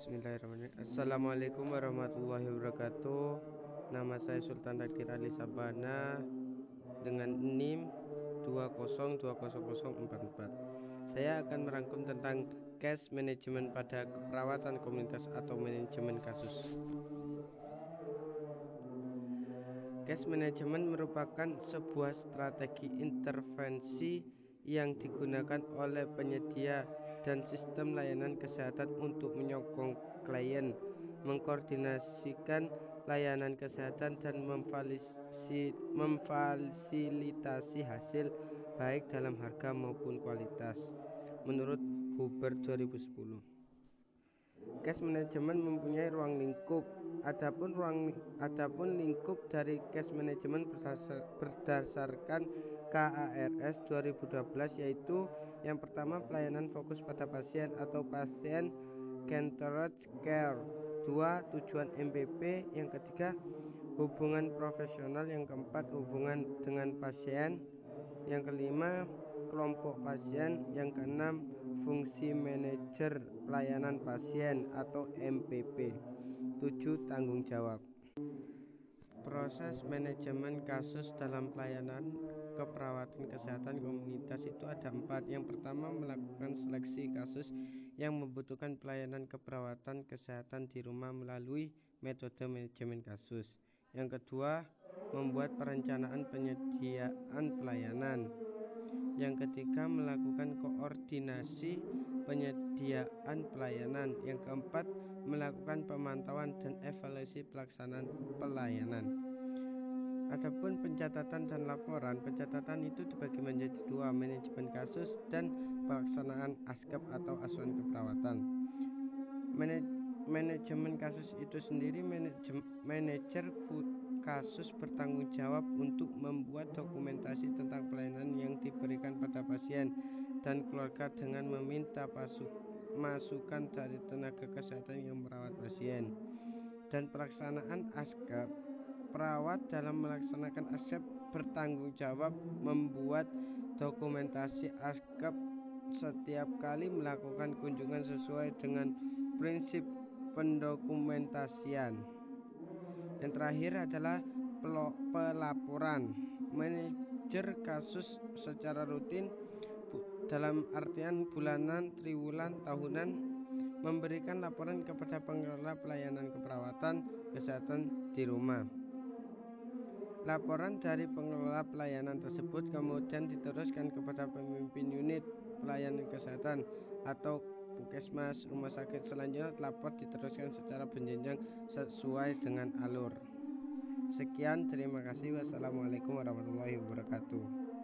Bismillahirrahmanirrahim. Assalamualaikum warahmatullahi wabarakatuh. Nama saya Sultan Dakir Ali Sabana Dengan NIM 2020044 Saya akan merangkum tentang case management pada keperawatan komunitas atau manajemen kasus. Case management merupakan sebuah strategi intervensi yang digunakan oleh penyedia dan sistem layanan kesehatan untuk menyokong klien, mengkoordinasikan layanan kesehatan dan memfasilitasi hasil baik dalam harga maupun kualitas. Menurut Huber 2010. Case management mempunyai ruang lingkup. Adapun ruang adapun lingkup dari case management berdasarkan KARS 2012 yaitu yang pertama pelayanan fokus pada pasien atau pasien centered care. Dua tujuan MPP yang ketiga hubungan profesional. Yang keempat hubungan dengan pasien. Yang kelima kelompok pasien. Yang keenam fungsi manajer pelayanan pasien atau MPP tujuh tanggung jawab. Proses manajemen kasus dalam pelayanan keperawatan kesehatan komunitas itu ada empat. Yang pertama melakukan seleksi kasus yang membutuhkan pelayanan keperawatan kesehatan di rumah melalui metode manajemen kasus. Yang kedua membuat perencanaan penyediaan pelayanan. Yang ketiga melakukan koordinasi penyediaan pelayanan. Yang keempat melakukan pemantauan dan evaluasi pelaksanaan pelayanan. Adapun pencatatan dan laporan, pencatatan itu dibagi menjadi dua, manajemen kasus dan pelaksanaan askep atau asuhan keperawatan. manajemen kasus itu sendiri manajer kasus bertanggung jawab untuk membuat dokumentasi tentang pelayanan yang diberikan pada pasien dan keluarga dengan meminta masukan dari tenaga kesehatan yang merawat pasien dan pelaksanaan askep perawat dalam melaksanakan askep bertanggung jawab membuat dokumentasi askep setiap kali melakukan kunjungan sesuai dengan prinsip pendokumentasian yang terakhir adalah pelaporan manajer kasus secara rutin dalam artian bulanan, triwulan, tahunan memberikan laporan kepada pengelola pelayanan keperawatan kesehatan di rumah. Laporan dari pengelola pelayanan tersebut kemudian diteruskan kepada pemimpin unit pelayanan kesehatan atau puskesmas rumah sakit selanjutnya lapor diteruskan secara berjenjang sesuai dengan alur. Sekian, terima kasih. Wassalamualaikum warahmatullahi wabarakatuh.